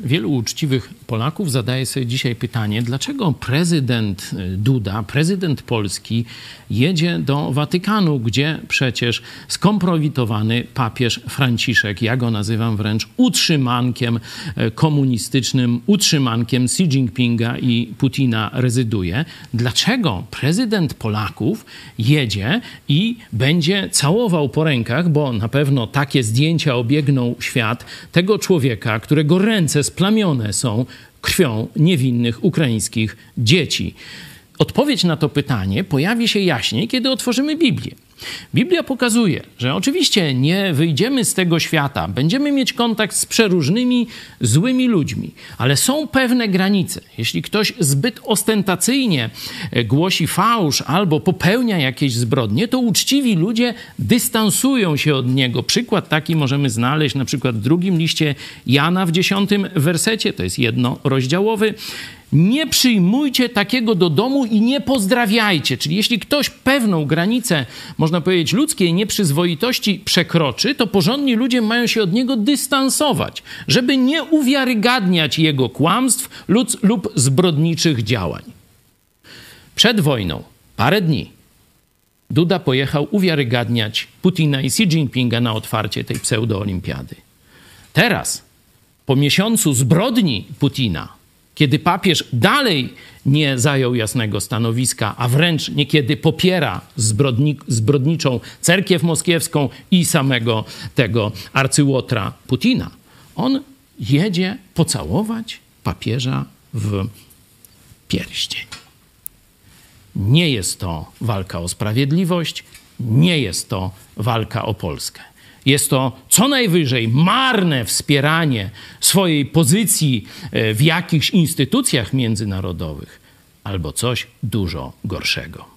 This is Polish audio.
Wielu uczciwych Polaków zadaje sobie dzisiaj pytanie, dlaczego prezydent Duda, prezydent Polski, jedzie do Watykanu, gdzie przecież skompromitowany papież Franciszek, ja go nazywam wręcz utrzymankiem komunistycznym, utrzymankiem Xi Jinpinga i Putina rezyduje. Dlaczego prezydent Polaków jedzie i będzie całował po rękach, bo na pewno takie zdjęcia obiegną świat tego człowieka, którego ręce splamione są krwią niewinnych ukraińskich dzieci? Odpowiedź na to pytanie pojawi się jaśniej, kiedy otworzymy Biblię. Biblia pokazuje, że oczywiście nie wyjdziemy z tego świata, będziemy mieć kontakt z przeróżnymi złymi ludźmi, ale są pewne granice. Jeśli ktoś zbyt ostentacyjnie głosi fałsz albo popełnia jakieś zbrodnie, to uczciwi ludzie dystansują się od niego. Przykład taki możemy znaleźć na przykład w drugim liście Jana w dziesiątym wersecie, to jest jednorozdziałowy. Nie przyjmujcie takiego do domu i nie pozdrawiajcie. Czyli jeśli ktoś pewną granicę, można powiedzieć, ludzkiej nieprzyzwoitości przekroczy, to porządni ludzie mają się od niego dystansować, żeby nie uwiarygadniać jego kłamstw lub, lub zbrodniczych działań. Przed wojną, parę dni, Duda pojechał uwiarygadniać Putina i Xi Jinpinga na otwarcie tej pseudoolimpiady. Teraz, po miesiącu zbrodni Putina, kiedy papież dalej nie zajął jasnego stanowiska, a wręcz niekiedy popiera zbrodni, zbrodniczą cerkiew moskiewską i samego tego arcyłotra Putina, on jedzie pocałować papieża w pierścień. Nie jest to walka o sprawiedliwość, nie jest to walka o Polskę. Jest to co najwyżej marne wspieranie swojej pozycji w jakichś instytucjach międzynarodowych albo coś dużo gorszego.